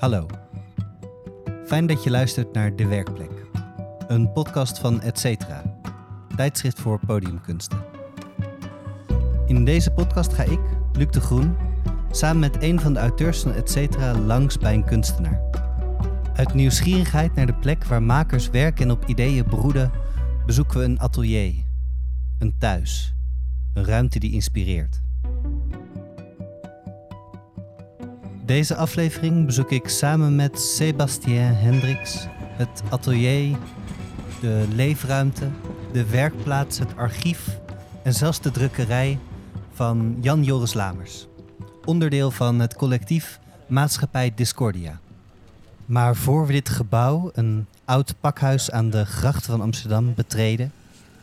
Hallo. Fijn dat je luistert naar De Werkplek. Een podcast van Etcetera, tijdschrift voor podiumkunsten. In deze podcast ga ik, Luc de Groen, samen met een van de auteurs van Etcetera langs bij een kunstenaar. Uit nieuwsgierigheid naar de plek waar makers werken en op ideeën broeden, bezoeken we een atelier, een thuis, een ruimte die inspireert. Deze aflevering bezoek ik samen met Sebastien Hendricks het atelier, de leefruimte, de werkplaats, het archief en zelfs de drukkerij van Jan Joris Lamers. Onderdeel van het collectief Maatschappij Discordia. Maar voor we dit gebouw, een oud pakhuis aan de grachten van Amsterdam, betreden,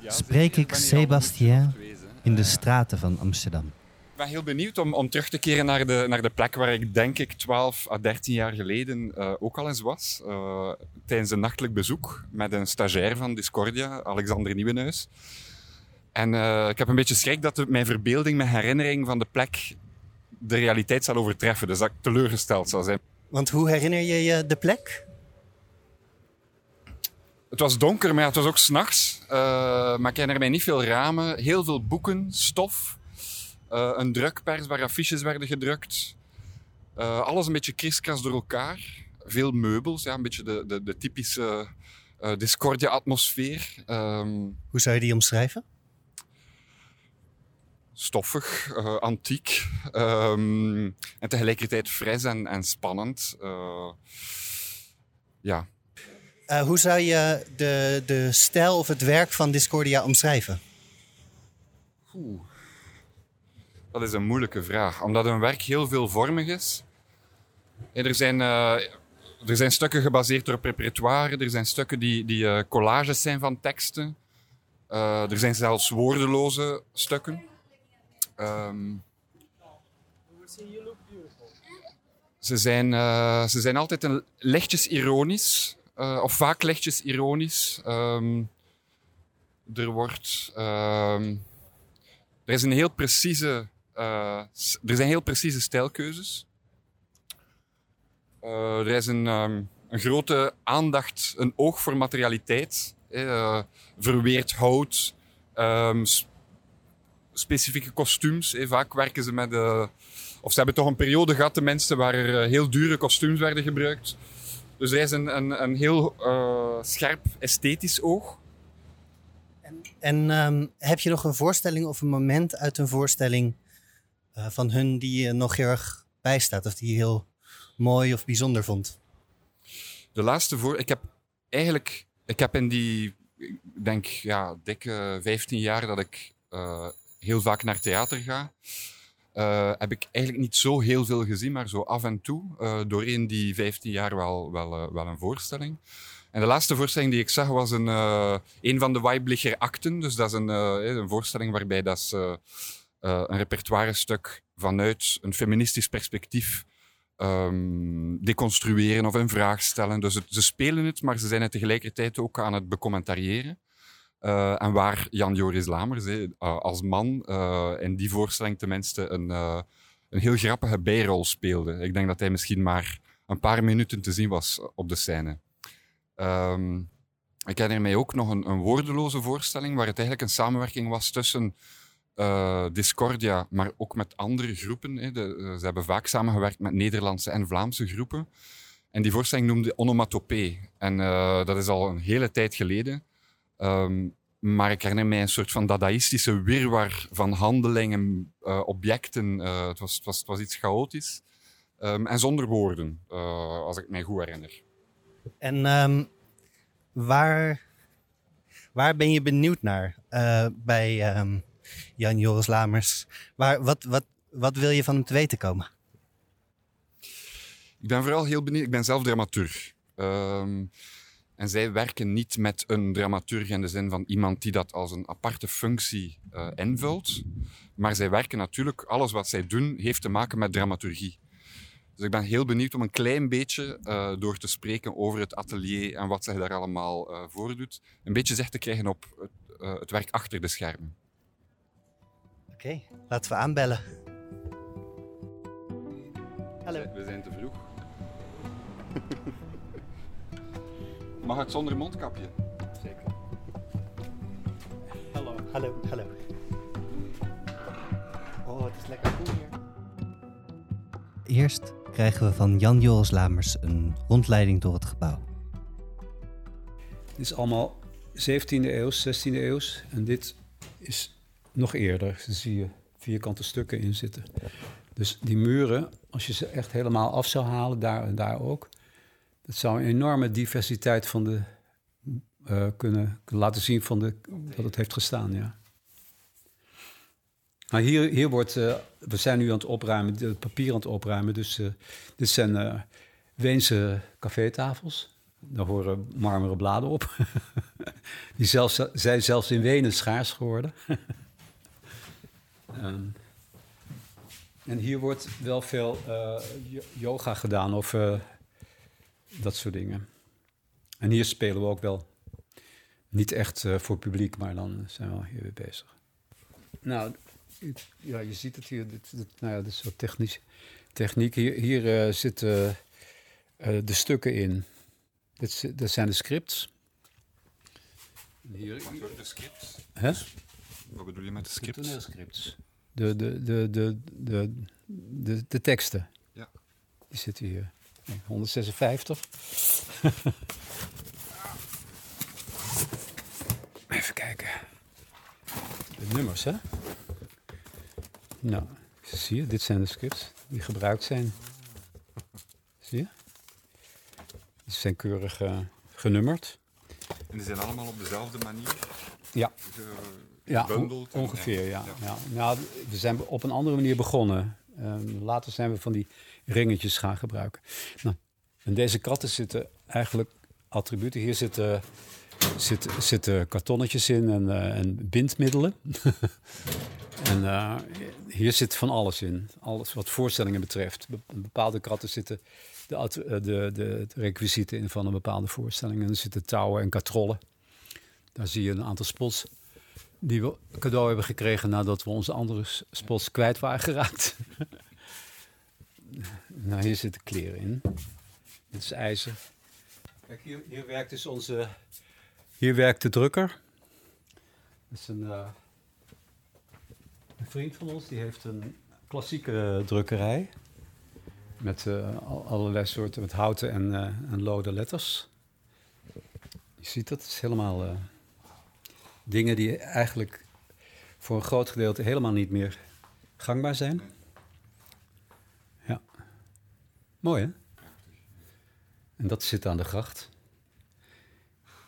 spreek ik Sebastien in de straten van Amsterdam. Ik ben heel benieuwd om, om terug te keren naar de, naar de plek waar ik denk ik 12 à 13 jaar geleden uh, ook al eens was. Uh, tijdens een nachtelijk bezoek met een stagiair van Discordia, Alexander Nieuwenhuis. En uh, ik heb een beetje schrik dat mijn verbeelding, mijn herinnering van de plek de realiteit zal overtreffen. Dus dat ik teleurgesteld zal zijn. Want hoe herinner je je de plek? Het was donker, maar het was ook s'nachts. Uh, maar ik herinner mij niet veel ramen. Heel veel boeken, stof. Uh, een drukpers waar affiches werden gedrukt. Uh, alles een beetje kriskras door elkaar. Veel meubels, ja, een beetje de, de, de typische Discordia-atmosfeer. Um, Hoe zou je die omschrijven? stoffig, antiek um, en tegelijkertijd fris en, en spannend. Ja. Hoe zou je de, de stijl of het werk van Discordia omschrijven? Oeh. Dat is een moeilijke vraag, omdat een werk heel veelvormig is. Er zijn, er zijn stukken gebaseerd op repertoire, er zijn stukken die, die collages zijn van teksten. er zijn zelfs woordeloze stukken. Um, ze, zijn, ze zijn altijd een, lichtjes ironisch, of vaak lichtjes ironisch. Um, er wordt. Um, er is een heel precieze. Uh, er zijn heel precieze stijlkeuzes. er is een, een, grote aandacht, een oog voor materialiteit. verweerd hout, specifieke kostuums. Eh, vaak werken ze met... Uh, of ze hebben toch een periode gehad, de mensen, waar heel dure kostuums werden gebruikt. Dus er is een, een, een heel scherp esthetisch oog. En, um, heb je nog een voorstelling of een moment uit een voorstelling van hun die je nog heel erg bijstaat? Of die je heel mooi of bijzonder vond? De laatste voor... Ik heb eigenlijk... Ik heb in die, ik denk, ja, dikke 15 jaar dat ik heel vaak naar theater ga, heb ik eigenlijk niet zo heel veel gezien, maar zo af en toe, uh, doorheen die 15 jaar wel, wel, wel een voorstelling. En de laatste voorstelling die ik zag was een, een van de Weiblicher akten. Dus dat is een, een voorstelling waarbij dat ze een repertoire stuk vanuit een feministisch perspectief um, deconstrueren of in vraag stellen. Dus ze spelen het, maar ze zijn het tegelijkertijd ook aan het becommentariëren. Uh, en waar Jan Joris Lamers uh, als man in die voorstelling tenminste een, een heel grappige bijrol speelde. Ik denk dat hij misschien maar een paar minuten te zien was op de scène. Um, ik herinner mij ook nog een, een, woordeloze voorstelling waar het eigenlijk een samenwerking was tussen Discordia, maar ook met andere groepen. Hè. De, ze hebben vaak samengewerkt met Nederlandse en Vlaamse groepen. En die voorstelling noemde Onomatopee. En dat is al een hele tijd geleden. Um, maar ik herinner mij een soort van dadaïstische wirwar van handelingen, objecten. Het, was, het, was, was, iets chaotisch. Um, en zonder woorden, als ik mij goed herinner. En um, waar, waar ben je benieuwd naar bij Jan Joris Lamers? Waar, wat, wat, wat wil je van hem te weten komen? Ik ben vooral heel benieuwd. Ik ben zelf dramaturg. En zij werken niet met een dramaturg in de zin van iemand die dat als een aparte functie uh, invult. Maar zij werken natuurlijk, alles wat zij doen, heeft te maken met dramaturgie. Dus ik ben heel benieuwd om een klein beetje uh, door te spreken over het atelier en wat zich daar allemaal uh, voordoet. Een beetje zicht te krijgen op het, het werk achter de schermen. Oké, okay, laten we aanbellen. Hallo. We zijn te vroeg. Mag het zonder mondkapje? Zeker. Hallo. Hallo, hallo. Oh, het is lekker koel hier. Eerst krijgen we van Jan Joris Lamers een rondleiding door het gebouw. Dit is allemaal 17e eeuw, 16e eeuw. En dit is nog eerder. Zie je vierkante stukken in zitten. Dus die muren, als je ze echt helemaal af zou halen, daar en daar ook, dat zou een enorme diversiteit van de, eh, kunnen laten zien van de, dat het heeft gestaan. Ja. Maar hier, hier wordt, eh, we zijn nu aan het opruimen, het papier aan het opruimen. Dus eh, dit zijn Weense cafétafels. Daar horen marmeren bladen op. Die zelfs, zijn zelfs in Wenen schaars geworden. um, en hier wordt wel veel yoga gedaan of dat soort dingen. En hier spelen we ook wel. Niet echt voor publiek, maar dan zijn we hier weer bezig. Nou, ja, je ziet het hier. Dit, dit, nou ja, dit is zo technisch. Techniek. Hier, hier zitten de stukken in. Dit, dat zijn de scripts. Hier, Wat de scripts? Hè? Wat bedoel je met de scripts? De toneelscripts. De, de, de, de, de, de, de teksten. Ja. Die zitten hier. 156. Even kijken. De nummers, hè? Nou, zie je, dit zijn de scripts die gebruikt zijn. Zie je? Die zijn keurig uh, genummerd. En die zijn allemaal op dezelfde manier? Ja. Ja, ongeveer, ja. ja. ja. Nou, we zijn op een andere manier begonnen. Um, later zijn we van die ringetjes gaan gebruiken. Nou, en deze katten zitten eigenlijk attributen. Hier zitten, zitten, zitten kartonnetjes in en, uh, en bindmiddelen. En uh, hier zit van alles in. Alles wat voorstellingen betreft. Be bepaalde kratten zitten de, uh, de, de, de requisieten in van een bepaalde voorstelling. En er zitten touwen en katrollen. Daar zie je een aantal spots die we cadeau hebben gekregen nadat we onze andere spots kwijt waren geraakt. nou, hier zitten kleren in. Dit is ijzer. Kijk, hier, hier werkt dus onze... Hier werkt de drukker. Dat is een... Uh, een vriend van ons die heeft een klassieke drukkerij. Met uh, allerlei soorten, met houten en, uh, en lode letters. Je ziet dat, het is helemaal dingen die eigenlijk voor een groot gedeelte helemaal niet meer gangbaar zijn. Ja. Mooi hè? En dat zit aan de gracht.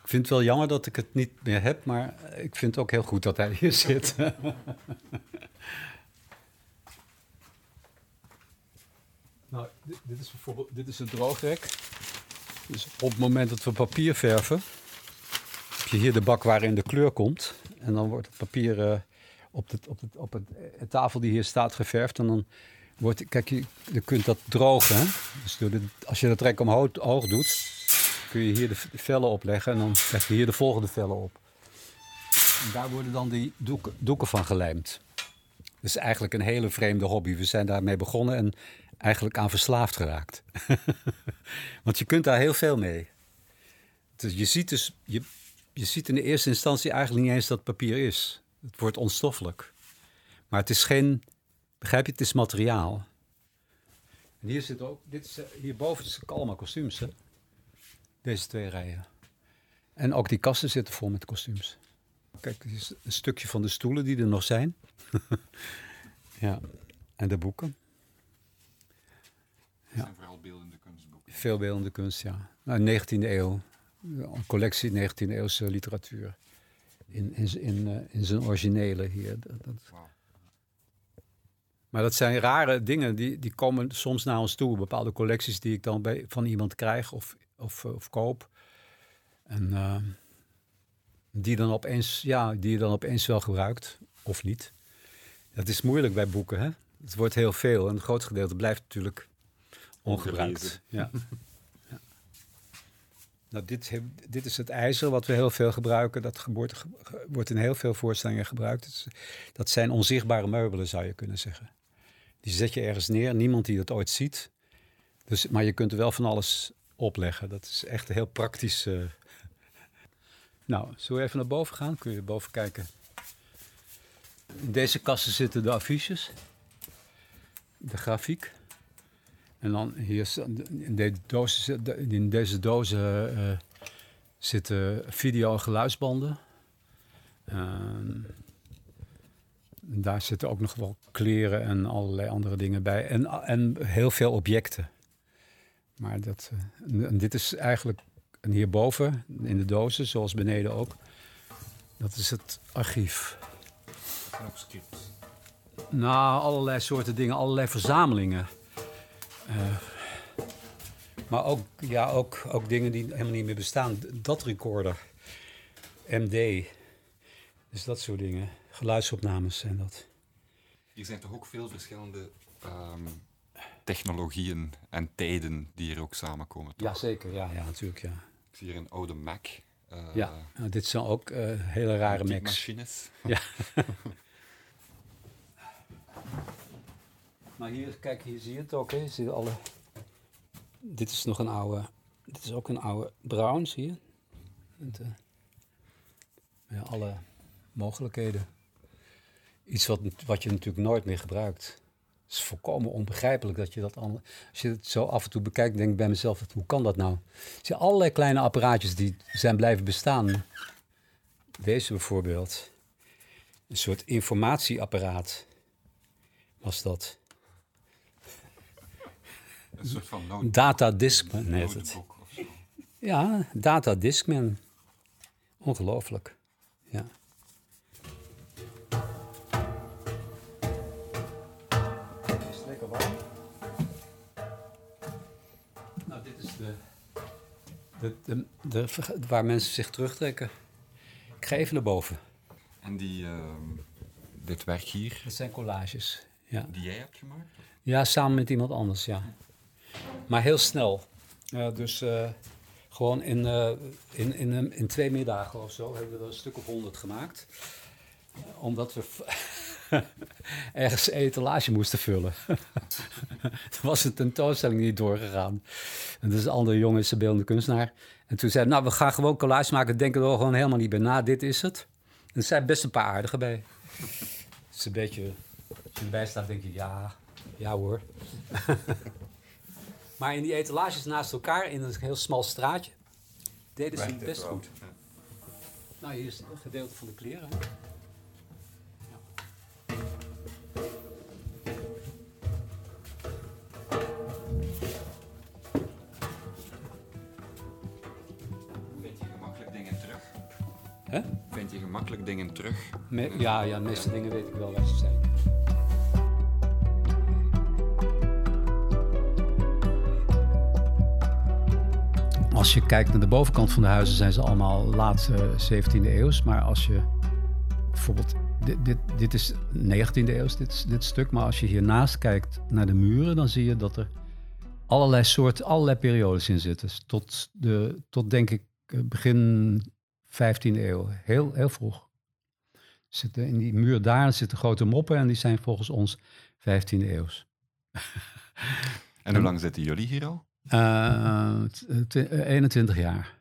Ik vind het wel jammer dat ik het niet meer heb, maar ik vind het ook heel goed dat hij hier zit. Nou, dit, dit, is bijvoorbeeld dit is het droogrek. Dus op het moment dat we papier verven, je hier de bak waarin de kleur komt. En dan wordt het papier uh, op, het, op, het, op het, de tafel die hier staat geverfd. En dan wordt, kijk, je, je kunt dat drogen. Dus de, als je dat rek omhoog doet, kun je hier de vellen opleggen. En dan leg je hier de volgende vellen op. En daar worden dan die doeken, doeken van gelijmd. Dat is eigenlijk een hele vreemde hobby. We zijn daarmee begonnen en eigenlijk aan verslaafd geraakt. Want je kunt daar heel veel mee. Dus je ziet dus, je, je ziet in de eerste instantie eigenlijk niet eens dat papier is. Het wordt onstoffelijk. Maar het is geen, begrijp je, het is materiaal. En hier zit ook, dit is, hierboven is allemaal kostuums, hè? Deze twee rijen. En ook die kasten zitten vol met kostuums. Kijk, dit is een stukje van de stoelen die er nog zijn. ja, en de boeken. Ja. zijn vooral beeldende kunstboeken. Veel beeldende kunst, ja. Nou, 19e eeuw. Een collectie 19e eeuwse literatuur. In, in, in, uh, in zijn originele hier. Dat. Maar dat zijn rare dingen, die, die komen soms naar ons toe. Bepaalde collecties die ik dan bij, van iemand krijg of, of, of koop. En uh, die, dan opeens, ja, die je dan opeens wel gebruikt, of niet. Dat is moeilijk bij boeken, hè. Het wordt heel veel en een groot gedeelte blijft natuurlijk ongebruikt. Ja. Nou, dit, dit, is het ijzer wat we heel veel gebruiken. Dat wordt, wordt in heel veel voorstellingen gebruikt. Dat zijn onzichtbare meubelen, zou je kunnen zeggen. Die zet je ergens neer, niemand die dat ooit ziet. Dus, maar je kunt er wel van alles opleggen. Dat is echt heel praktisch. eh. Nou, zullen we even naar boven gaan? Kun je boven kijken. In deze kasten zitten de affiches, de grafiek. En dan hier in, de dozen, zit- in deze dozen eh, zitten video- en geluidsbanden. Ehm, daar zitten ook nog wel kleren en allerlei andere dingen bij. En, en heel veel objecten. Maar dat, eh, en dit is eigenlijk, en hierboven in de dozen, zoals beneden ook, dat is het archief. En ook scripts. Nou, allerlei soorten dingen, allerlei verzamelingen. Eh, maar ook, ja, ook, ook dingen die helemaal niet meer bestaan. Dat recorder, MD, dus dat soort dingen. Geluidsopnames zijn dat. Hier zijn toch ook veel verschillende ehm, technologieën en tijden die hier ook samenkomen. toch? Jazeker, ja, ja, natuurlijk, ja. Ik zie hier een oude Mac. eh, ja, nou, dit zijn ook eh, hele rare Macs. machines. Ja. maar hier, kijk, hier zie je het ook, hè. Je ziet alle... Dit is nog een oude... Dit is ook een oude Brown, zie je? Eh, ja, alle mogelijkheden. Iets wat, wat je natuurlijk nooit meer gebruikt. Het is volkomen onbegrijpelijk dat je dat... Al, als je het zo af en toe bekijkt, denk ik bij mezelf, hoe kan dat nou? Er zijn allerlei kleine apparaatjes die zijn blijven bestaan. Deze bijvoorbeeld. Een soort informatieapparaat was dat. Een soort van Data Discman heet het. Ja, Data Discman. Ongelooflijk. Ja. Is het lekker warm? Nou, dit is de, de, de, de, verga- waar mensen zich terugtrekken. Ik ga even naar boven. En die, ehm, dit werk hier, Dat zijn collages. Ja. die jij hebt gemaakt? Ja, samen met iemand anders, ja. Maar heel snel. Dus eh, gewoon in, eh, in, in, een- in twee middagen of zo hebben we er een stuk of honderd gemaakt. Eh, omdat we ergens een etalage moesten vullen. Toen was de tentoonstelling niet doorgegaan. En dus een andere jongen is een beeldende kunstenaar. En toen zei nou, we gaan gewoon collages maken. Denken we er gewoon helemaal niet bij na. Dit is het. En er zijn best een paar aardige bij. Het is een beetje... Als je erbij staat, denk je, ja, ja hoor. maar in die etalages naast elkaar, in een heel smal straatje, deden ze het best goed. Ja. Nou, hier is een gedeelte van de kleren. Ja. Vind je gemakkelijk dingen terug? Hè? Vind je gemakkelijk dingen terug? Me- ja, ja, de meeste dingen weet ik wel waar ze zijn. Als je kijkt naar de bovenkant van de huizen, zijn ze allemaal laat eh, 17e eeuws. Maar als je bijvoorbeeld, dit, dit, dit is 19e eeuws, dit, dit stuk. Maar als je hiernaast kijkt naar de muren, dan zie je dat er allerlei soorten, allerlei periodes in zitten. Dus Tot, de, tot denk ik eh, begin 15e eeuw, heel, heel vroeg. Zitten in die muur daar zitten grote moppen en die zijn volgens ons 15e eeuws. En hoe lang zitten jullie hier al? Eh, t- t- eh, 21 jaar.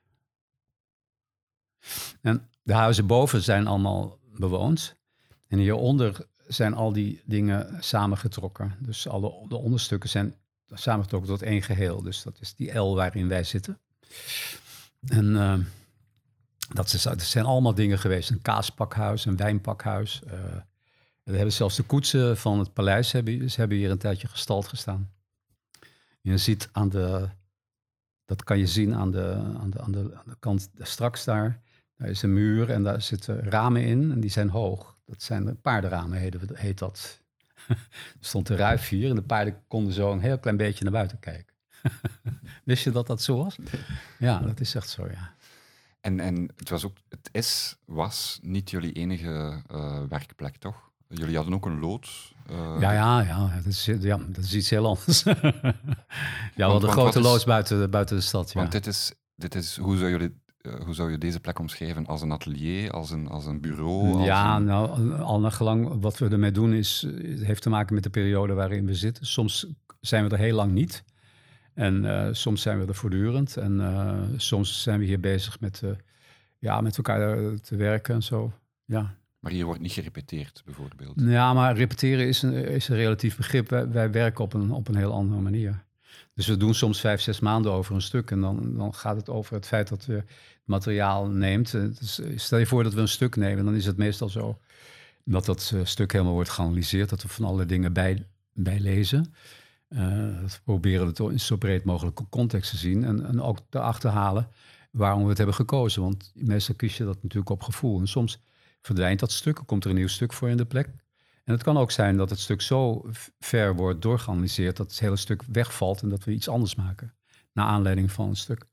En de huizen boven zijn allemaal bewoond. En hieronder zijn al die dingen samengetrokken. Dus alle de onderstukken zijn samengetrokken tot één geheel. Dus dat is die L waarin wij zitten. En eh, dat, is, zijn allemaal dingen geweest. Een kaaspakhuis, een wijnpakhuis. eh, we hebben zelfs de koetsen van het paleis hebben, ze hebben hier een tijdje gestald gestaan. Je ziet aan de, dat kan je zien aan de, aan de, aan de, aan de kant straks daar. Daar is een muur en daar zitten ramen in en die zijn hoog. Dat zijn de paardenramen, heet dat. er stond een ruif hier en de paarden konden zo een heel klein beetje naar buiten kijken. Wist je dat dat zo was? Ja, dat is echt zo, ja. En, en het, was ook, het is, was niet jullie enige eh, werkplek, toch? Jullie hadden ook een lood. eh, Ja, ja, ja, dat is, ja, dat is iets heel anders. ja, we hadden want een grote loods buiten, buiten de stad, ja. Want dit is, dit is hoe, zou jullie, eh, hoe zou je deze plek omschrijven? Als een atelier, als een, als een bureau? Als Ja, een- nou, al naar gelang wat we ermee doen is, heeft te maken met de periode waarin we zitten. Soms zijn we er heel lang niet. En eh, soms zijn we er voortdurend. En soms zijn we hier bezig met, ja, met elkaar te werken en zo. Ja. Maar hier wordt niet gerepeteerd, bijvoorbeeld. ja, maar repeteren is een, is een relatief begrip. Wij, werken op een, op een heel andere manier. Dus we doen soms vijf, zes maanden over een stuk. En dan, dan gaat het over het feit dat je materiaal neemt. Eh, Dus stel je voor dat we een stuk nemen, dan is het meestal zo dat dat eh, stuk helemaal wordt geanalyseerd. Dat we van alle dingen bij, bij lezen. Eh, we proberen het in zo breed mogelijke context te zien. En, en ook te achterhalen waarom we het hebben gekozen. Want meestal kies je dat natuurlijk op gevoel. En soms verdwijnt dat stuk, komt er een nieuw stuk voor in de plek. En het kan ook zijn dat het stuk zo ver wordt doorgeanalyseerd dat het hele stuk wegvalt en dat we iets anders maken. Naar aanleiding van het stuk.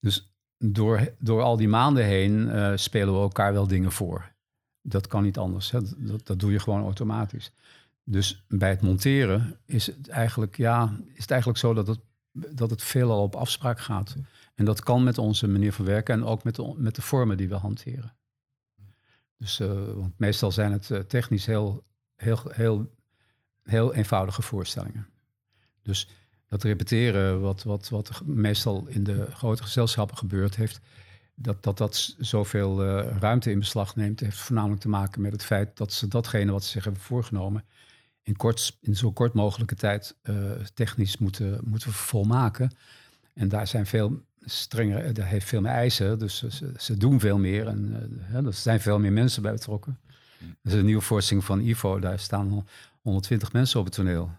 Dus door, door al die maanden heen eh, spelen we elkaar wel dingen voor. Dat kan niet anders. Hè. Dat, dat doe je gewoon automatisch. Dus bij het monteren is het eigenlijk, ja, is het eigenlijk zo dat het, dat het veelal op afspraak gaat. En dat kan met onze manier van werken en ook met de, met de vormen die we hanteren. Dus, eh, want meestal zijn het eh, technisch heel, heel, heel, heel eenvoudige voorstellingen. Dus dat repeteren, wat, wat, wat meestal in de grote gezelschappen gebeurt, heeft dat dat, dat zoveel eh, ruimte in beslag neemt, heeft voornamelijk te maken met het feit dat ze datgene wat ze zich hebben voorgenomen in, kort, in zo kort mogelijke tijd technisch moeten, moeten volmaken. En daar zijn veel strengere, daar heeft veel meer eisen, dus ze- ze, doen veel meer en eh, hè, er zijn veel meer mensen bij betrokken. Is een nieuwe voorstelling van Ivo, daar staan al 120 mensen op het toneel,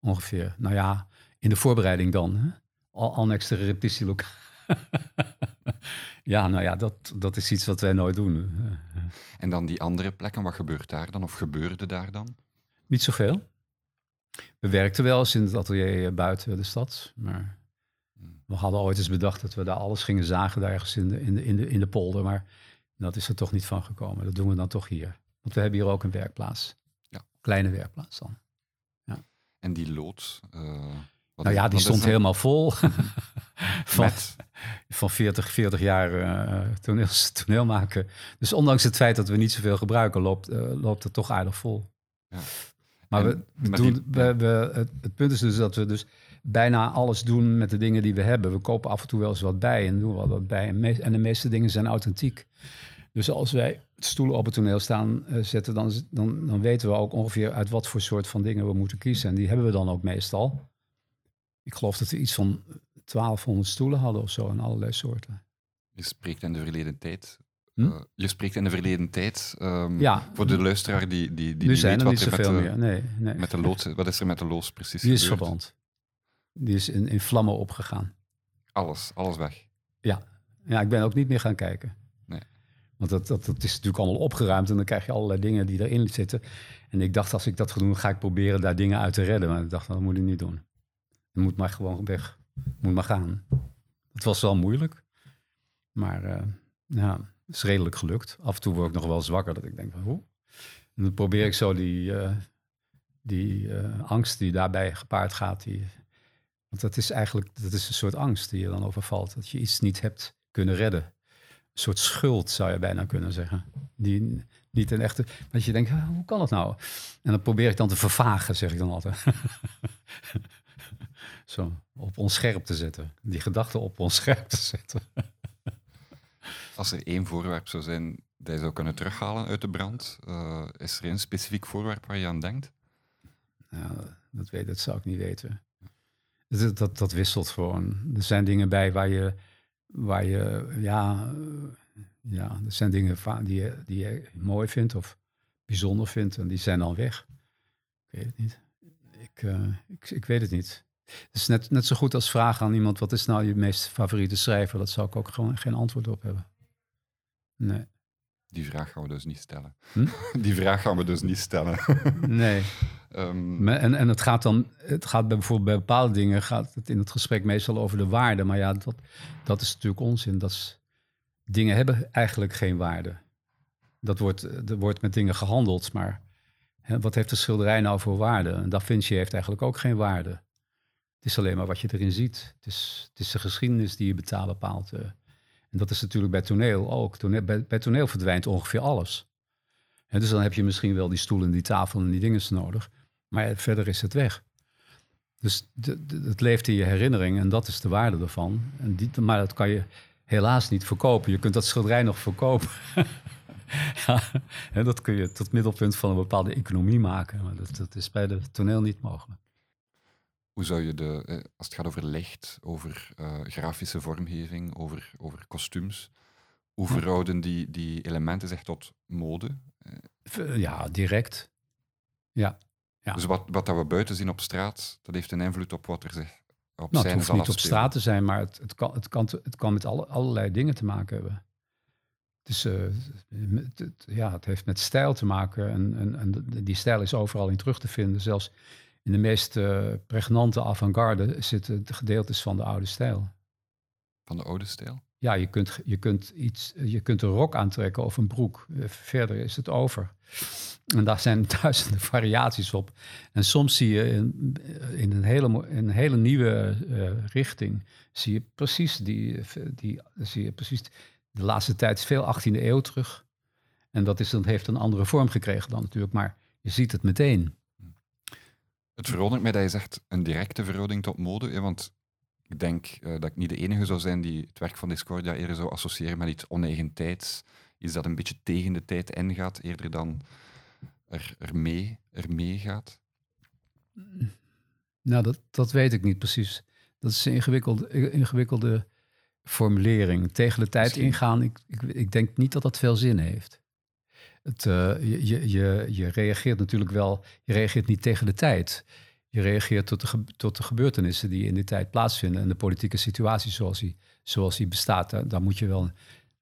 ongeveer. Nou ja, in de voorbereiding dan, hè? al annex de repetitielokaal. ja, nou ja, dat, dat is iets wat wij nooit doen. En dan die andere plekken, wat gebeurt daar dan? Of gebeurde daar dan? Niet zoveel. We werkten wel eens in het atelier eh, buiten de stad. Maar we hadden ooit eens bedacht dat we daar alles gingen zagen, daar ergens in de, in de, in de, in de polder. Maar dat is er toch niet van gekomen. Dat doen we dan toch hier. Want we hebben hier ook een werkplaats. Ja. Kleine werkplaats dan. En die lood? eh, wat nou ja, die stond helemaal vol. van, Met, van 40, 40 jaar eh toneel, toneel maken. Dus ondanks het feit dat we niet zoveel gebruiken, loopt, eh, loopt het toch aardig vol. Ja. Maar we, En we met doen, die- we, we, het, het punt is dus dat we dus bijna alles doen met de dingen die we hebben. We kopen af en toe wel eens wat bij en doen wel wat bij. En, de meeste dingen zijn authentiek. Dus als wij stoelen op het toneel staan eh, zetten, dan, dan, dan weten we ook ongeveer uit wat voor soort van dingen we moeten kiezen. En die hebben we dan ook meestal. Ik geloof dat we iets van 1200 stoelen hadden of zo in allerlei soorten. je spreekt in de verleden tijd. Hm? Eh, je spreekt in de verleden tijd. ehm, Ja, Voor de luisteraar die, die, die weet er wat niet er met de, meer. Nee, nee. met de lood... Wat is er met de loos precies Die is gebeurd? verbrand. Die is in, in vlammen opgegaan. Alles, alles weg. Ja, ik ben ook niet meer gaan kijken. Nee. Want dat, dat, dat is natuurlijk allemaal opgeruimd en dan krijg je allerlei dingen die erin zitten. En ik dacht, als ik dat ga doen, ga ik proberen daar dingen uit te redden. Maar ik dacht, nou, dat moet ik niet doen. Het moet maar gewoon weg. Het moet maar gaan. Het was wel moeilijk. Maar eh, ja, het is redelijk gelukt. Af en toe word ik nog wel zwakker dat ik denk, van, hoe? En dan probeer ik zo die, eh, die eh, angst die daarbij gepaard gaat. Die, want dat is eigenlijk dat is een soort angst die je dan overvalt. Dat je iets niet hebt kunnen redden. Een soort schuld zou je bijna kunnen zeggen. Die niet een echte. Dat je denkt, "Ah, hoe kan het nou? En dan probeer ik dan te vervagen, zeg ik dan altijd. Zo, op onscherp te zetten. Die gedachte op onscherp te zetten. Als er één voorwerp zou zijn dat je zou kunnen terughalen uit de brand, eh, is er één specifiek voorwerp waar je aan denkt? Nou, dat, weet, dat zou ik niet weten. Dat, dat, dat wisselt gewoon. Er zijn dingen bij waar je, waar je ja, ja, er zijn dingen die je, die je mooi vindt of bijzonder vindt en die zijn dan weg. Ik weet het niet. Ik, eh, ik, ik weet het niet. Het is net, net zo goed als vragen aan iemand, wat is nou je meest favoriete schrijver? Dat zou ik ook gewoon geen antwoord op hebben. Nee. Die vraag gaan we dus niet stellen. Hm? Die vraag gaan we dus niet stellen. Nee. Ehm, En, en het gaat dan, het gaat bij, bijvoorbeeld bij bepaalde dingen gaat het in het gesprek meestal over de waarde. Maar ja, dat, dat is natuurlijk onzin. Dat is, dingen hebben eigenlijk geen waarde. Dat wordt, er wordt met dingen gehandeld, maar hè, wat heeft de schilderij nou voor waarde? En Da Vinci heeft eigenlijk ook geen waarde. Het is alleen maar wat je erin ziet. Het is, het is de geschiedenis die je betaalt bepaalt. eh. En dat is natuurlijk bij toneel ook. Bij, toneel verdwijnt ongeveer alles. Hè, dus dan heb je misschien wel die stoelen, die tafel en die dingen nodig. Maar verder is het weg. Dus het leeft in je herinnering en dat is de waarde ervan. En die, maar dat kan je helaas niet verkopen. Je kunt dat schilderij nog verkopen. ja, en dat kun je tot middelpunt van een bepaalde economie maken. Maar dat, dat is bij de toneel niet mogelijk. Hoe zou je de, eh, als het gaat over licht, over eh, grafische vormgeving, over, over kostuums, hoe verhouden die, die elementen zich tot mode? Ja, direct. Ja. Ja. Dus wat, wat dat we buiten zien op straat, dat heeft een invloed op wat er zich op Nou, het scène hoeft niet op straat te zijn, maar het, het, kan, het, kan, het kan met alle, allerlei dingen te maken hebben. Dus eh, het, het- ja, het heeft met stijl te maken. En, en, en de- die stijl is overal in terug te vinden. Zelfs in de meest eh, pregnante avant-garde zitten de gedeeltes van de oude stijl. Van de oude stijl. Ja, je kunt, je, kunt iets, je kunt een rok aantrekken of een broek. Eh, Verder is het over. En daar zijn duizenden variaties op. En soms zie je in, in een, hele, een hele nieuwe eh, richting... zie je precies die, die... Zie je precies, de laatste tijd is veel 18e eeuw terug. En dat, is, dat heeft een andere vorm gekregen dan natuurlijk. Maar je ziet het meteen. Het verwondert mij dat je zegt een directe verhouding tot mode, want ik denk eh, dat ik niet de enige zou zijn die het werk van Discordia eerder zou associëren met iets oneigentijds, iets dat een beetje tegen de tijd ingaat, eerder dan er, er, mee, er mee gaat. Nou, dat, dat weet ik niet precies. Dat is een ingewikkelde, ingewikkelde formulering. Tegen de tijd Misschien. ingaan, ik, ik, ik denk niet dat dat veel zin heeft. Het, eh, je, je, je, je reageert natuurlijk wel, je reageert niet tegen de tijd. Je reageert tot de, tot de gebeurtenissen die in die tijd plaatsvinden en de politieke situatie zoals die, zoals bestaat. Daar moet je wel,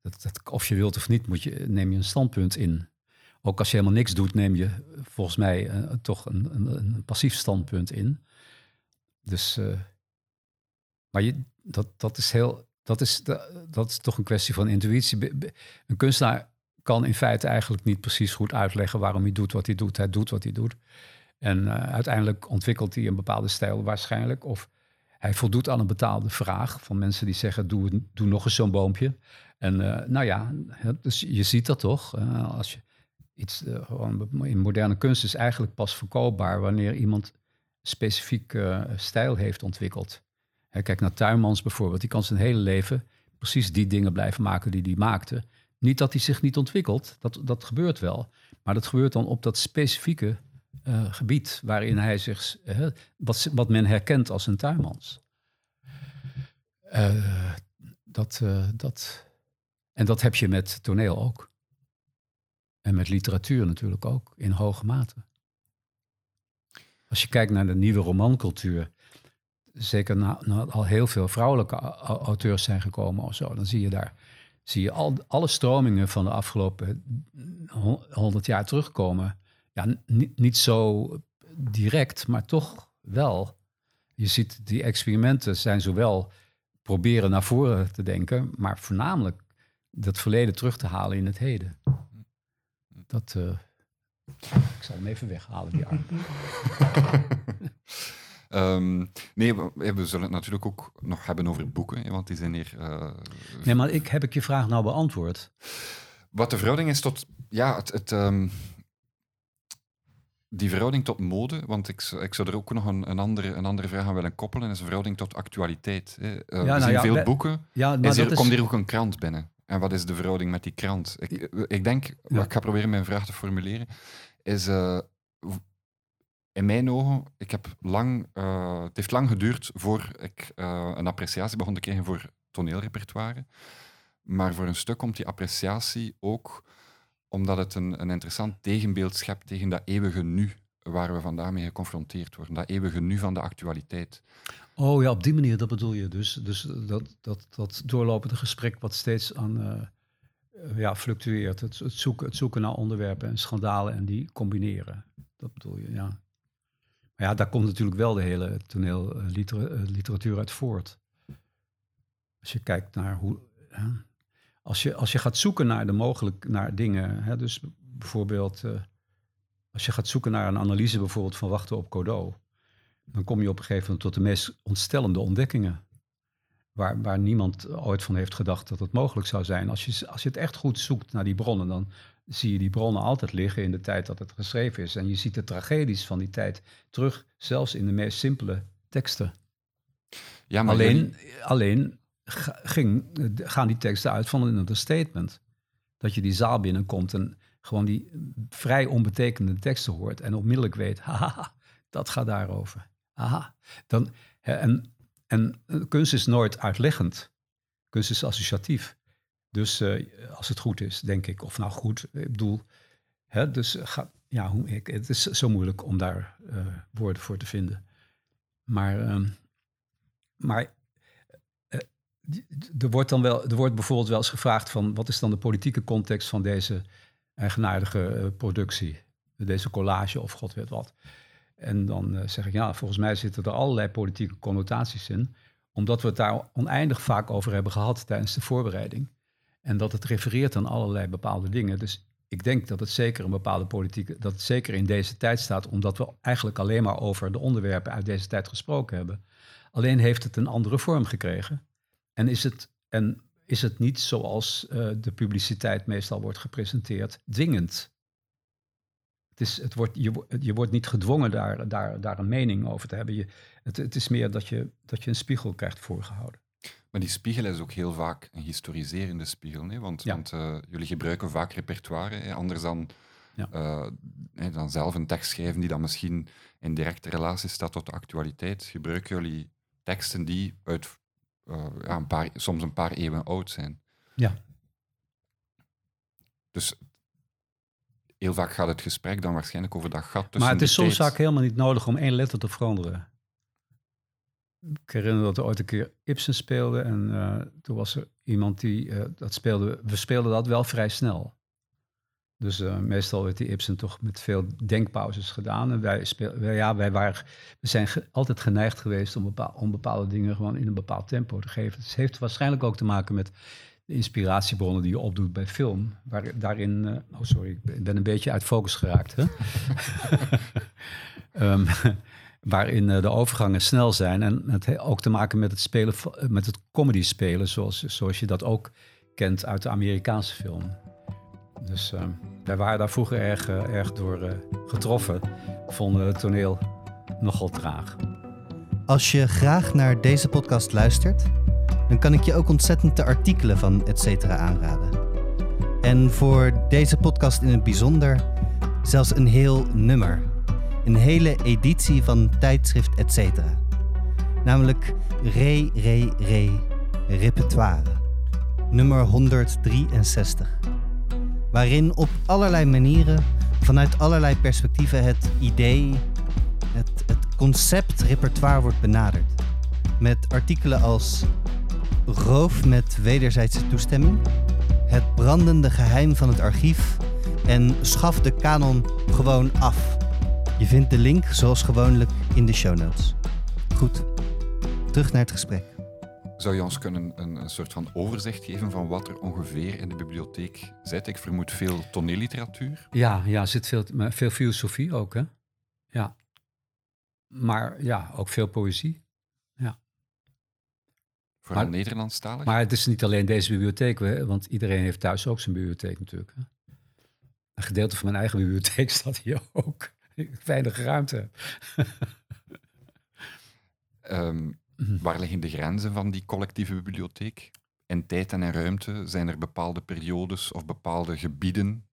dat, of je wilt of niet, moet je, neem je een standpunt in. Ook als je helemaal niks doet, neem je volgens mij eh, toch een, een, passief standpunt in. Dus, eh, maar je, dat, dat is heel, dat is, da- dat is toch een kwestie van intuïtie. Een kunstenaar kan in feite eigenlijk niet precies goed uitleggen waarom hij doet wat hij doet. Hij doet wat hij doet. En eh, uiteindelijk ontwikkelt hij een bepaalde stijl waarschijnlijk. Of hij voldoet aan een betaalde vraag van mensen die zeggen: doe, doe nog eens zo'n boompje. En eh, nou ja, dus je ziet dat toch. als je iets eh, in moderne kunst is eigenlijk pas verkoopbaar wanneer iemand specifiek stijl heeft ontwikkeld. Hè, kijk naar Tuinmans bijvoorbeeld, die kan zijn hele leven precies die dingen blijven maken die hij maakte. Niet dat hij zich niet ontwikkelt, dat, dat gebeurt wel. Maar dat gebeurt dan op dat specifieke eh, gebied waarin hij zich, eh, wat, wat men herkent als een tuinmans. Eh, dat, dat, en dat heb je met toneel ook. En met literatuur natuurlijk ook, in hoge mate. Als je kijkt naar de nieuwe romancultuur, zeker na, na al heel veel vrouwelijke au- au- auteurs zijn gekomen of zo, dan zie je daar zie je al, alle stromingen van de afgelopen honderd jaar terugkomen. Ja, niet, niet zo direct, maar toch wel. Je ziet, die experimenten zijn zowel proberen naar voren te denken, maar voornamelijk dat verleden terug te halen in het heden. Dat, eh, ik zal hem even weghalen, die arm. Ehm, nee, we, we zullen het natuurlijk ook nog hebben over boeken, want die zijn hier... eh, Nee, maar ik, heb ik je vraag nou beantwoord? Wat de verhouding is tot... Ja, het... het ehm, die verhouding tot mode, want ik, zou- ik zou er ook nog een, een, andere, een andere vraag aan willen koppelen, is de verhouding tot actualiteit. Hè. Eh, we nou zien ja, veel boeken. Ja, maar Is er, is, Komt hier ook een krant binnen? En wat is de verhouding met die krant? Ik, ik denk, maar ik ga proberen mijn vraag te formuleren, is eh, in mijn ogen, ik heb lang, eh, het heeft lang geduurd voor ik eh, een appreciatie begon te krijgen voor toneelrepertoire. Maar voor een stuk komt die appreciatie ook omdat het een, een interessant tegenbeeld schept tegen dat eeuwige nu waar we vandaag mee geconfronteerd worden. Dat eeuwige nu van de actualiteit. Oh ja, op die manier, dat bedoel je. Dus, dus dat, dat, dat doorlopende gesprek wat steeds aan eh, eh, ja, fluctueert. Het, het, zoeken, het zoeken naar onderwerpen en schandalen en die combineren. Dat bedoel je, ja. Maar ja, daar komt natuurlijk wel de hele toneelliteratuur uit voort. Als je kijkt naar hoe... als, je, als je gaat zoeken naar de mogelijk naar dingen, hè, dus bijvoorbeeld... eh, als je gaat zoeken naar een analyse bijvoorbeeld van Wachten op Godot dan kom je op een gegeven moment tot de meest ontstellende ontdekkingen. Waar, waar niemand ooit van heeft gedacht dat het mogelijk zou zijn. Als je, als je het echt goed zoekt naar die bronnen, dan zie je die bronnen altijd liggen in de tijd dat het geschreven is. En je ziet de tragedies van die tijd terug, zelfs in de meest simpele teksten. Ja, maar alleen jullie- alleen ging, gaan die teksten uit van een understatement. Dat je die zaal binnenkomt en gewoon die vrij onbetekenende teksten hoort en onmiddellijk weet, haha, dat gaat daarover. Aha. Dan, en, en eh, kunst is nooit uitleggend. Kunst is associatief. Dus eh, als het goed is, denk ik, of nou goed, ik bedoel, hè, dus eh, ga, ja, hoe, ik, het is zo moeilijk om daar eh, woorden voor te vinden. Maar, ehm, maar eh, er wordt dan wel, er wordt bijvoorbeeld wel eens gevraagd van wat is dan de politieke context van deze eigenaardige eh, productie, deze collage of god weet wat. En dan eh, zeg ik ja, volgens mij zitten er allerlei politieke connotaties in, omdat we het daar oneindig vaak over hebben gehad tijdens de voorbereiding. En dat het refereert aan allerlei bepaalde dingen. Dus ik denk dat het zeker een bepaalde politieke, dat het zeker in deze tijd staat, omdat we eigenlijk alleen maar over de onderwerpen uit deze tijd gesproken hebben. Alleen heeft het een andere vorm gekregen. En is het, en is het niet zoals eh, de publiciteit meestal wordt gepresenteerd, dwingend. Het is, het wordt, je, je wordt niet gedwongen daar, daar, daar een mening over te hebben. Je, het, het is meer dat je, dat je een spiegel krijgt voorgehouden. Maar die spiegel is ook heel vaak een historiserende spiegel. Nee? Want, Ja. want eh, jullie gebruiken vaak repertoire, hè? anders dan, Ja. eh, hè, dan zelf een tekst schrijven die dan misschien in directe relatie staat tot de actualiteit. Gebruiken jullie teksten die uit eh, ja, een paar, soms een paar eeuwen oud zijn. Ja. Dus heel vaak gaat het gesprek dan waarschijnlijk over dat gat tussen Maar het is soms tijd. vaak helemaal niet nodig om één letter te veranderen. Ik herinner dat er ooit een keer Ibsen speelde en eh, toen was er iemand die eh, dat speelde. We speelden dat wel vrij snel. Dus eh, meestal werd die Ibsen toch met veel denkpauzes gedaan. En wij, wij- ja, wij waren, we zijn altijd geneigd geweest om, bepaal, om bepaalde dingen gewoon in een bepaald tempo te geven. Het heeft waarschijnlijk ook te maken met de inspiratiebronnen die je opdoet bij film. Waar, daarin, eh, oh sorry, ik ben- een beetje uit focus geraakt. Hè? Ehm, waarin eh, de overgangen snel zijn. En het heeft ook te maken met het, spelen, met het comedy spelen, zoals, zoals je dat ook kent uit de Amerikaanse film. Dus ehm, wij waren daar vroeger erg, eh, erg door eh, getroffen. Vonden het toneel nogal traag. Als je graag naar deze podcast luistert, dan kan ik je ook ontzettend de artikelen van Etcetera aanraden. En voor deze podcast in het bijzonder zelfs een heel nummer. Een hele editie van tijdschrift Etcetera. Namelijk Re Re Re Repertoire. Nummer 163. Waarin op allerlei manieren, vanuit allerlei perspectieven het idee, het, het concept repertoire wordt benaderd. Met artikelen als Roof met wederzijdse toestemming, Het brandende geheim van het archief en Schaf de kanon gewoon af. Je vindt de link zoals gewoonlijk in de show notes. Goed, terug naar het gesprek. Zou je ons kunnen een, een soort van overzicht geven van wat er ongeveer in de bibliotheek zit? Ik vermoed veel toneelliteratuur. Ja, ja, er zit veel, veel filosofie ook, hè? Ja. Maar ja, ook veel poëzie. Vooral Maar- Nederlandstalig. Maar het is niet alleen deze bibliotheek, hè, want iedereen heeft thuis ook zijn bibliotheek natuurlijk. Hè? Een gedeelte van mijn eigen bibliotheek staat hier ook. Ik weinig ruimte. heb. Ehm, Waar liggen de grenzen van die collectieve bibliotheek? In tijd en in ruimte zijn er bepaalde periodes of bepaalde gebieden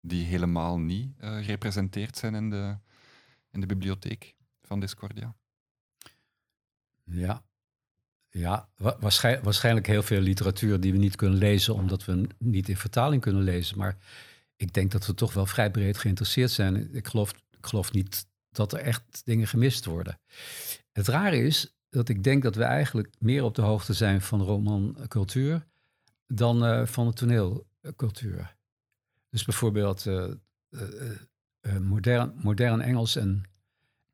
die helemaal niet eh, gerepresenteerd zijn in de, in de bibliotheek van Discordia. Ja, ja wa- waarschijn- waarschijnlijk heel veel literatuur die we niet kunnen lezen, omdat we niet in vertaling kunnen lezen. Maar ik denk dat we toch wel vrij breed geïnteresseerd zijn. Ik geloof, ik geloof niet dat er echt dingen gemist worden. Het rare is dat ik denk dat we eigenlijk meer op de hoogte zijn van romancultuur dan eh, van de toneelcultuur. Dus bijvoorbeeld eh, eh, modern, modern Engels en,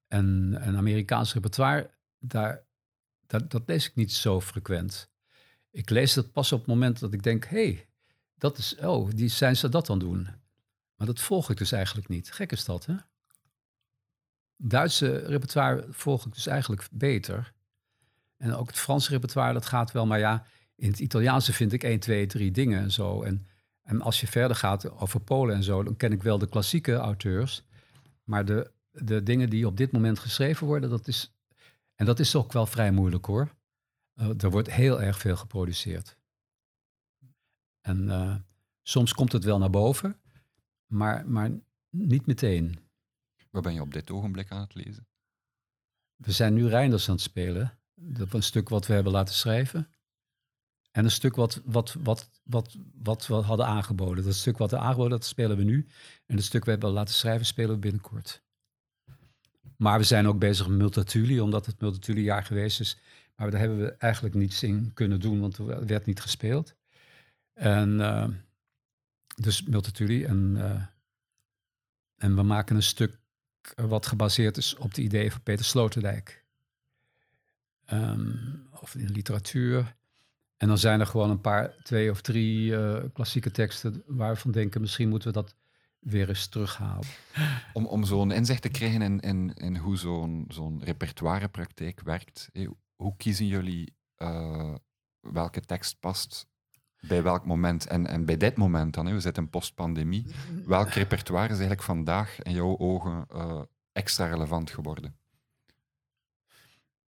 en, Amerikaans repertoire, daar, dat, dat lees ik niet zo frequent. Ik lees dat pas op het moment dat ik denk, hé, hey, dat is, oh, die zijn ze dat dan doen. Maar dat volg ik dus eigenlijk niet. Gek is dat, hè? Duitse repertoire volg ik dus eigenlijk beter. En ook het Franse repertoire, dat gaat wel. Maar ja, in het Italiaanse vind ik 1, 2, 3 dingen en zo. En, en als je verder gaat over Polen en zo, dan ken ik wel de klassieke auteurs. Maar de, de dingen die op dit moment geschreven worden, dat is... En dat is ook wel vrij moeilijk hoor. Uh, er wordt heel erg veel geproduceerd. En uh, soms komt het wel naar boven, maar, maar niet meteen. Waar ben je op dit ogenblik aan het lezen? We zijn nu Reinders aan het spelen. Dat een stuk wat we hebben laten schrijven. En een stuk wat, wat, wat, wat, wat we hadden aangeboden. Dat stuk wat we aangeboden, dat spelen we nu. En het stuk we hebben laten schrijven, spelen we binnenkort. Maar we zijn ook bezig met Multatuli, omdat het Multatuli-jaar geweest is. Maar daar hebben we eigenlijk niets in kunnen doen, want er werd niet gespeeld. En uh, dus Multatuli. En, uh, en we maken een stuk wat gebaseerd is op de ideeën van Peter Sloterdijk. Um, of in de literatuur. En dan zijn er gewoon een paar, twee of drie uh, klassieke teksten waarvan denken, misschien moeten we dat weer eens terughalen. Om, om zo'n inzicht te krijgen in, in, in hoe zo'n repertoirepraktijk werkt, hoe kiezen jullie uh, welke tekst past bij welk moment? En, en bij dit moment dan, we zitten in postpandemie, welk repertoire is eigenlijk vandaag in jouw ogen uh, extra relevant geworden?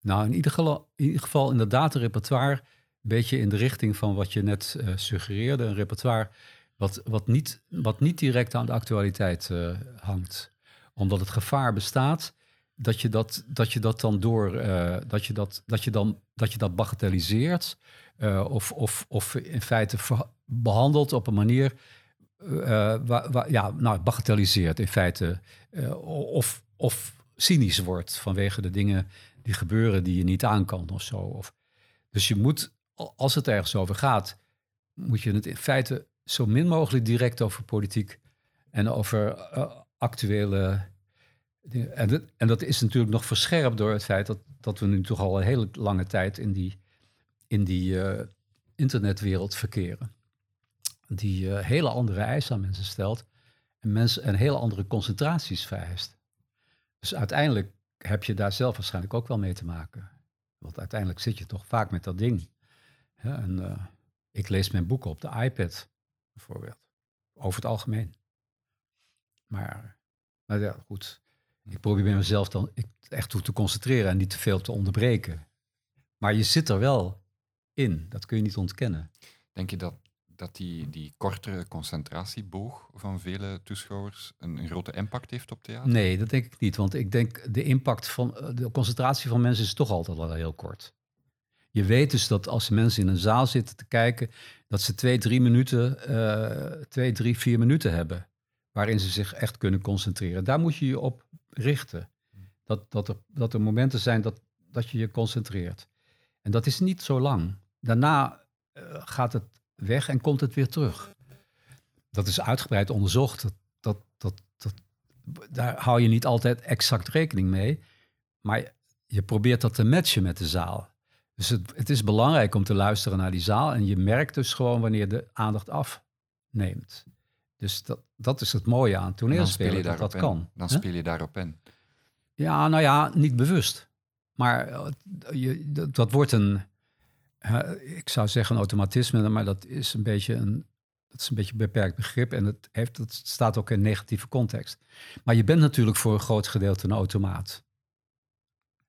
Nou, in ieder geval, in ieder geval inderdaad een repertoire, een beetje in de richting van wat je net uh, suggereerde, een repertoire wat, wat, niet, wat niet direct aan de actualiteit uh, hangt. Omdat het gevaar bestaat dat je dat, dat, je dat dan door, uh, dat, je dat, dat, je dan, dat je dat bagatelliseert. Of, of, of in feite behandelt op een manier. waar, waar, ja, nou, bagatelliseert in feite. of, of cynisch wordt vanwege de dingen die gebeuren die je niet aan kan of zo. Of, dus je moet, als het ergens over gaat, moet je het in feite zo min mogelijk direct over politiek en over uh, actuele. En, dat, en dat is natuurlijk nog verscherpt door het feit dat, dat we nu toch al een hele lange tijd in die, in die uh, internetwereld verkeren. Die uh, hele andere eisen aan mensen stelt en mensen een hele andere concentraties vereist. Dus uiteindelijk heb je daar zelf waarschijnlijk ook wel mee te maken. Want uiteindelijk zit je toch vaak met dat ding. En ik lees mijn boeken op de iPad bijvoorbeeld. Over het algemeen. Maar, maar ja, goed. Ik probeer mezelf dan echt toe te concentreren en niet te veel te onderbreken. Maar je zit er wel in, dat kun je niet ontkennen. Denk je dat, dat die, die kortere concentratieboog van vele toeschouwers een, grote impact heeft op theater? Nee, dat denk ik niet. Want ik denk de impact van de concentratie van mensen is toch altijd al heel kort. Je weet dus dat als mensen in een zaal zitten te kijken, dat ze twee, drie minuten, uh, twee, drie, vier minuten hebben. Waarin ze zich echt kunnen concentreren. Daar moet je je op richten. Dat, dat, er, dat er momenten zijn dat, dat je je concentreert. En dat is niet zo lang. Daarna uh, gaat het weg en komt het weer terug. Dat is uitgebreid onderzocht. Dat, dat, dat, dat, daar hou je niet altijd exact rekening mee. Maar je probeert dat te matchen met de zaal. Dus het, het, is belangrijk om te luisteren naar die zaal. En je merkt dus gewoon wanneer de aandacht afneemt. Dus dat, dat is het mooie aan toneelspelen, dat dat kan. Dan speel je daarop in. Ja, nou ja, niet bewust. Maar eh, je, dat, dat, wordt een, ik zou zeggen een automatisme, maar dat is een beetje een, dat is een beetje een beperkt begrip en het, heeft, dat staat ook in negatieve context. Maar je bent natuurlijk voor een groot gedeelte een automaat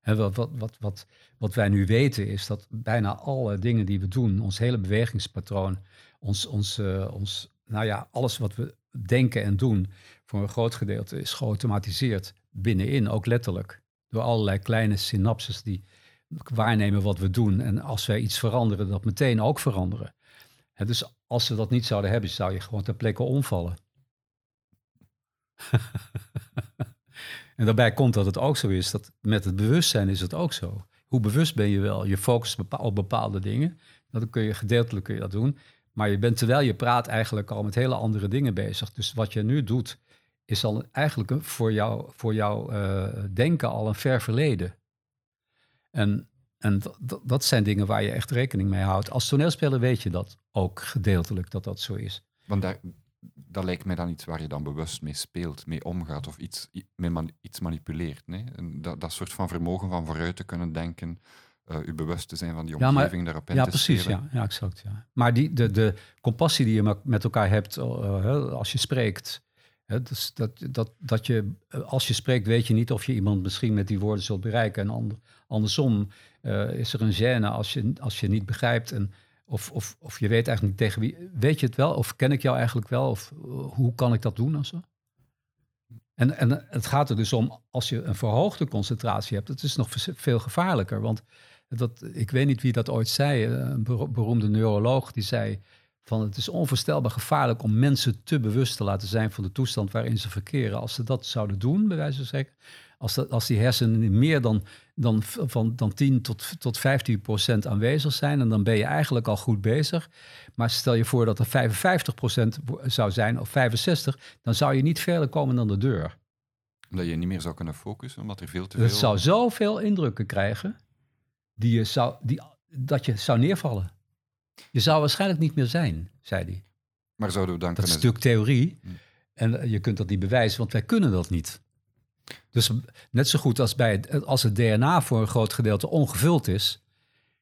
wat, wat, wat, wat, wat wij nu weten is dat bijna alle dingen die we doen, ons hele bewegingspatroon, ons, ons, uh, ons, nou ja, alles wat we denken en doen, voor een groot gedeelte is geautomatiseerd binnenin, ook letterlijk. Door allerlei kleine synapses die waarnemen wat we doen. En als wij iets veranderen, dat meteen ook veranderen. dus als we dat niet zouden hebben, zou je gewoon ter plekke omvallen. En daarbij komt dat het ook zo is dat met het bewustzijn is het ook zo. Hoe bewust ben je wel? Je focust op bepaalde dingen. Dan kun je gedeeltelijk kun je dat doen. Maar je bent terwijl je praat eigenlijk al met hele andere dingen bezig. Dus wat je nu doet, is al eigenlijk voor jou, voor jou uh, denken al een ver verleden. En, en dat zijn dingen waar je echt rekening mee houdt. Als toneelspeler weet je dat ook gedeeltelijk dat dat zo is. Want daar, dat lijkt mij dan iets waar je dan bewust mee speelt, mee omgaat of iets, iets manipuleert. Nee? dat, dat soort van vermogen van vooruit te kunnen denken, uh, u bewust te zijn van die omgeving ja, maar, daarop in ja, te precies, Ja, ja, exact. Ja. Maar die, de, de compassie die je met elkaar hebt uh, als je spreekt, Dus dat, dat, dat je, eh, als je spreekt, weet je niet of je iemand misschien met die woorden zult bereiken. En ander, andersom eh, is er een gêne als je, als je niet begrijpt. En, of, of, of je weet eigenlijk niet tegen wie. Weet je het wel? Of ken ik jou eigenlijk wel? Of eh, hoe kan ik dat doen? Zo? En, en het gaat er dus om, als je een verhoogde concentratie hebt, het is nog veel gevaarlijker. Want dat, ik weet niet wie dat ooit zei, een beroemde neuroloog, die zei van het is onvoorstelbaar gevaarlijk om mensen te bewust te laten zijn van de toestand waarin ze verkeren. Als ze dat zouden doen, bij wijze van spreken, als, dat, als die hersenen meer dan, dan, van, dan 10 tot, tot 15 procent aanwezig zijn, en dan ben je eigenlijk al goed bezig. Maar stel je voor dat er 55 procent zou zijn, of 65, dan zou je niet verder komen dan de deur. Dat je niet meer zou kunnen focussen, omdat er veel te veel... Het zou zoveel indrukken krijgen, die je zou, die, dat je zou neervallen. Je zou waarschijnlijk niet meer zijn, zei hij. Maar zouden we dan dat is natuurlijk theorie. Hm. En eh, je kunt dat niet bewijzen, want wij kunnen dat niet. Dus net zo goed als, bij het, als het DNA voor een groot gedeelte ongevuld is,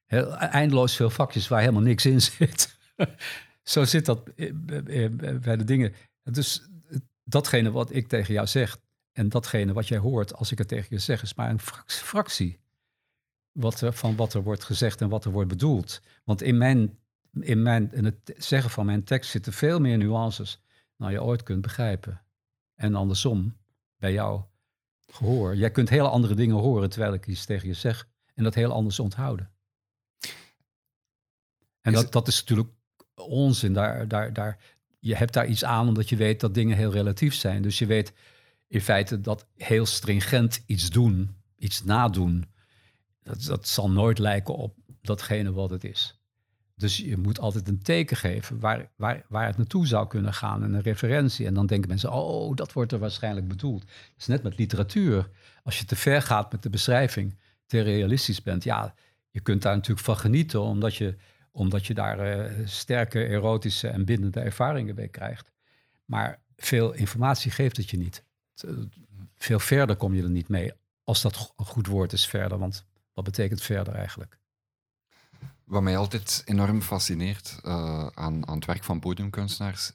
eindeloos veel vakjes waar helemaal niks in zit. zo zit dat bij de dingen. Dus datgene wat ik tegen jou zeg en datgene wat jij hoort als ik het tegen je zeg, is maar een fractie wat er, van wat er wordt gezegd en wat er wordt bedoeld. Want in, mijn, in, mijn, in het zeggen van mijn tekst zitten veel meer nuances dan je ooit kunt begrijpen. En andersom, bij jou gehoor. Jij kunt hele andere dingen horen terwijl ik iets tegen je zeg. En dat heel anders onthouden. En dat, dat is natuurlijk onzin. Daar, daar, daar, je hebt daar iets aan omdat je weet dat dingen heel relatief zijn. Dus je weet in feite dat heel stringent iets doen, iets nadoen, dat, dat zal nooit lijken op datgene wat het is. Dus je moet altijd een teken geven waar, waar, waar het naartoe zou kunnen gaan en een referentie. En dan denken mensen, oh, dat wordt er waarschijnlijk bedoeld. Het is net met literatuur. Als je te ver gaat met de beschrijving, te realistisch bent, ja, je kunt daar natuurlijk van genieten, omdat je, omdat je daar uh, sterke erotische en bindende ervaringen bij krijgt. Maar veel informatie geeft het je niet. Eh, veel verder kom je er niet mee, als dat een goed woord is verder, want wat betekent verder eigenlijk? Wat mij altijd enorm fascineert uh, aan, aan het werk van podiumkunstenaars,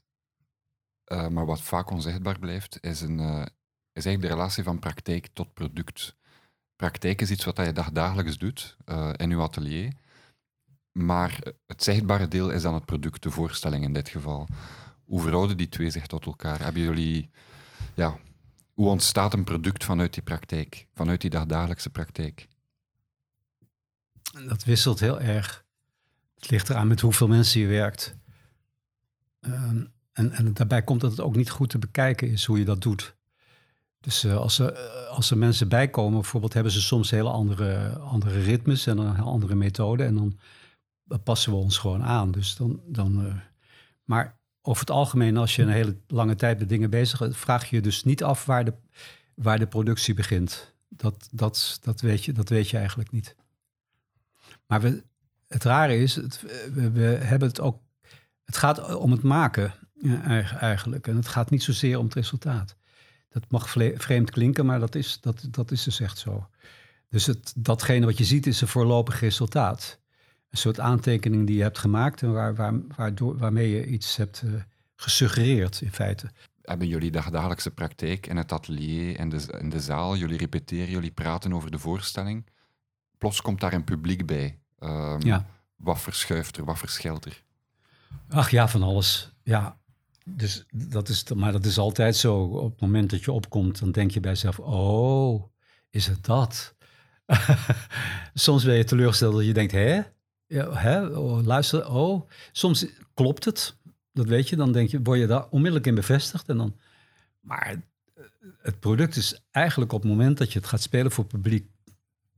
uh, maar wat vaak onzichtbaar blijft, is, een, uh, is eigenlijk de relatie van praktijk tot product. Praktijk is iets wat je dagelijks doet in je atelier, maar het zichtbare deel is dan het product, de voorstelling in dit geval. Hoe verhouden die twee zich tot elkaar? Hebben jullie, ja, hoe ontstaat een product vanuit die praktijk, vanuit die dagdagelijkse praktijk? Dat wisselt heel erg. Het ligt eraan met hoeveel mensen je werkt. Ehm, en, en daarbij komt dat het ook niet goed te bekijken is hoe je dat doet. Dus uh, als, er, uh, als er mensen bijkomen, bijvoorbeeld, hebben ze soms hele andere, andere ritmes en een andere methode. En dan passen we ons gewoon aan. Dus dan, dan, maar over het algemeen, als je een hele lange tijd met dingen bezig bent, vraag je je dus niet af waar de, waar de productie begint. Dat, dat, dat, weet je, dat weet je eigenlijk niet. Maar we, het rare is, het, we, we, hebben het ook. Het gaat om het maken eigenlijk. En het gaat niet zozeer om het resultaat. Dat mag vreemd klinken, maar dat is, dat, dat is dus echt zo. Dus het, datgene wat je ziet is een voorlopig resultaat. Een soort aantekening die je hebt gemaakt en waar, waarmee je iets hebt uh, gesuggereerd in feite. Hebben jullie dagelijkse praktijk in het atelier en de, in de zaal? Jullie repeteren, jullie praten over de voorstelling plots komt daar een publiek bij. Um, ja. Wat verschuift er, wat verschilt er? Ach ja, van alles. Ja, dus dat is, maar dat is altijd zo. Op het moment dat je opkomt, dan denk je bij jezelf: Oh, is het dat? Soms ben je teleurgesteld dat je denkt: Hè? Ja, hè? Oh, luister, oh. Soms klopt het. Dat weet je. Dan denk je, word je daar onmiddellijk in bevestigd. En dan, maar het product is eigenlijk op het moment dat je het gaat spelen voor publiek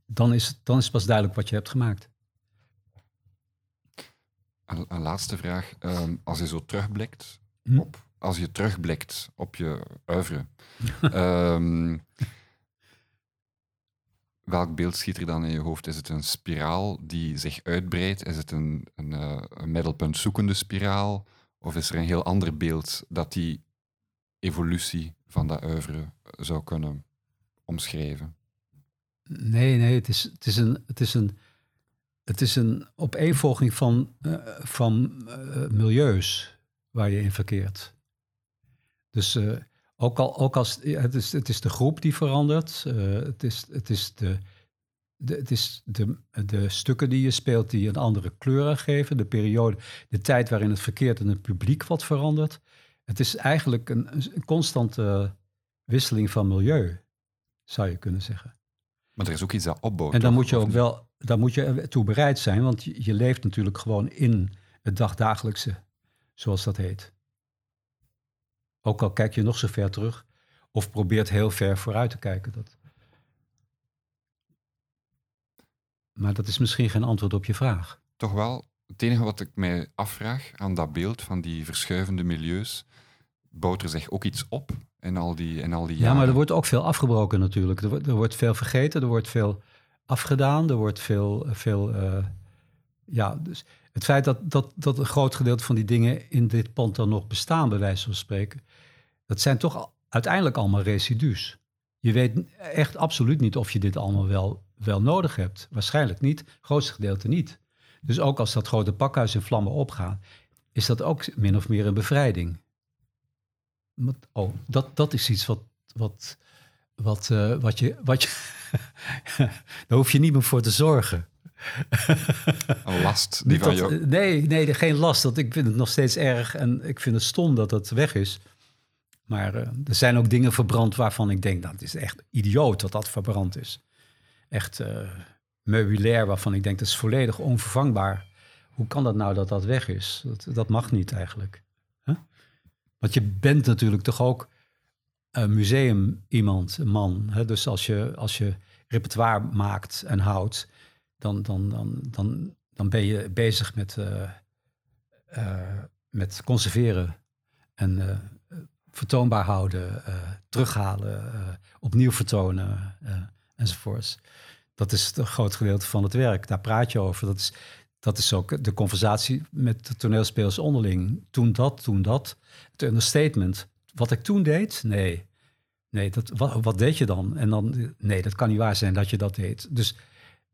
dan is, dan is het pas duidelijk wat je hebt gemaakt. Een, een laatste vraag. Ehm, als je zo terugblikt hm? op, als je terugblikt op je oeuvre, ehm, welk beeld schiet er dan in je hoofd? Is het een spiraal die zich uitbreidt? Is het een, een, uh, een middelpunt zoekende spiraal? Of is er een heel ander beeld dat die evolutie van dat oeuvre zou kunnen omschrijven? Nee, nee, het is, het is, een, het is, een, het is een opeenvolging van, uh, van uh, milieus waar je in verkeert. Dus uh, Ook, al, ook als het is, het is de groep die verandert. Het is, het is, de, de, het is de, de stukken die je speelt die een andere kleuren geven. De periode, de tijd waarin het verkeerd en het publiek wat verandert. Het is eigenlijk een, een constante wisseling van milieu, zou je kunnen zeggen. Maar er is ook iets dat opbouwt. En dan moet je ook wel, daar moet je toe bereid zijn, want je, je leeft natuurlijk gewoon in het dagdagelijkse, zoals dat heet. Ook al kijk je nog zo ver terug of probeert heel ver vooruit te kijken. Dat. Maar dat is misschien geen antwoord op je vraag. Toch wel, het enige wat ik mij afvraag aan dat beeld van die verschuivende milieus, bouwt er zich ook iets op in al die, in al die jaren? Ja, maar er wordt ook veel afgebroken natuurlijk. Er wordt, er wordt veel vergeten, er wordt veel afgedaan, er wordt veel... veel uh, ja, dus het feit dat, dat, dat een groot gedeelte van die dingen in dit pand dan nog bestaan, bij wijze van spreken, dat zijn toch uiteindelijk allemaal residu's. Je weet echt absoluut niet of je dit allemaal wel, wel nodig hebt. Waarschijnlijk niet, het grootste gedeelte niet. Dus ook als dat grote pakhuis in vlammen opgaat, is dat ook min of meer een bevrijding. Oh, dat, dat is iets wat, wat, wat, uh, wat je. Wat je daar hoef je niet meer voor te zorgen. Een last die van. Nee, nee, geen last. Dat, ik vind het nog steeds erg en ik vind het stom dat het weg is. Maar uh, er zijn ook dingen verbrand waarvan ik denk, nou, het is echt idioot dat dat verbrand is. Echt uh, meubilair waarvan ik denk, dat is volledig onvervangbaar. Hoe kan dat nou dat dat weg is? Dat, dat mag niet eigenlijk. Huh? Want je bent natuurlijk toch ook museum iemand, een man. Hè? Dus als je, als je repertoire maakt en houdt, dan, dan, dan, dan, dan ben je bezig met, uh, uh, met conserveren en vertoonbaar houden, terughalen, opnieuw vertonen enzovoorts. Dat is een groot gedeelte van het werk. Daar praat je over. Dat is, dat is ook de conversatie met de toneelspelers onderling. Toen dat, toen dat. Het understatement. Wat ik toen deed? Nee. Nee, dat, wat, wat deed je dan? En dan, nee, dat kan niet waar zijn dat je dat deed. Dus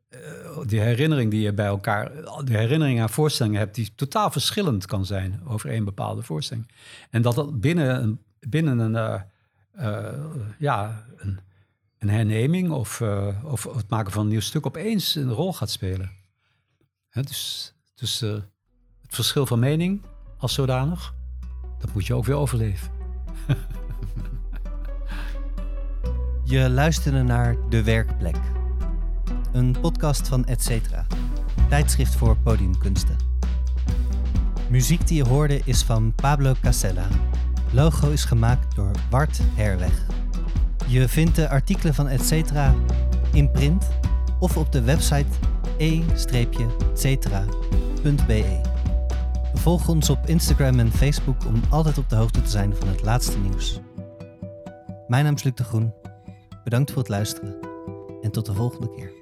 uh, die herinnering die je bij elkaar, de herinnering aan voorstellingen hebt, die totaal verschillend kan zijn over een bepaalde voorstelling. En dat dat binnen een, binnen een, uh, uh, ja, een, een, herneming of, of het maken van een nieuw stuk opeens een rol gaat spelen. Hè, dus dus het verschil van mening als zodanig, dat moet je ook weer overleven. Je luisterde naar De Werkplek, een podcast van Etcetera, tijdschrift voor podiumkunsten. Muziek die je hoorde is van Pablo Casella. Logo is gemaakt door Bart Herweg. Je vindt de artikelen van Etcetera in print of op de website e-cetera.be. Volg ons op Instagram en Facebook om altijd op de hoogte te zijn van het laatste nieuws. Mijn naam is Luc de Groen. Bedankt voor het luisteren en tot de volgende keer.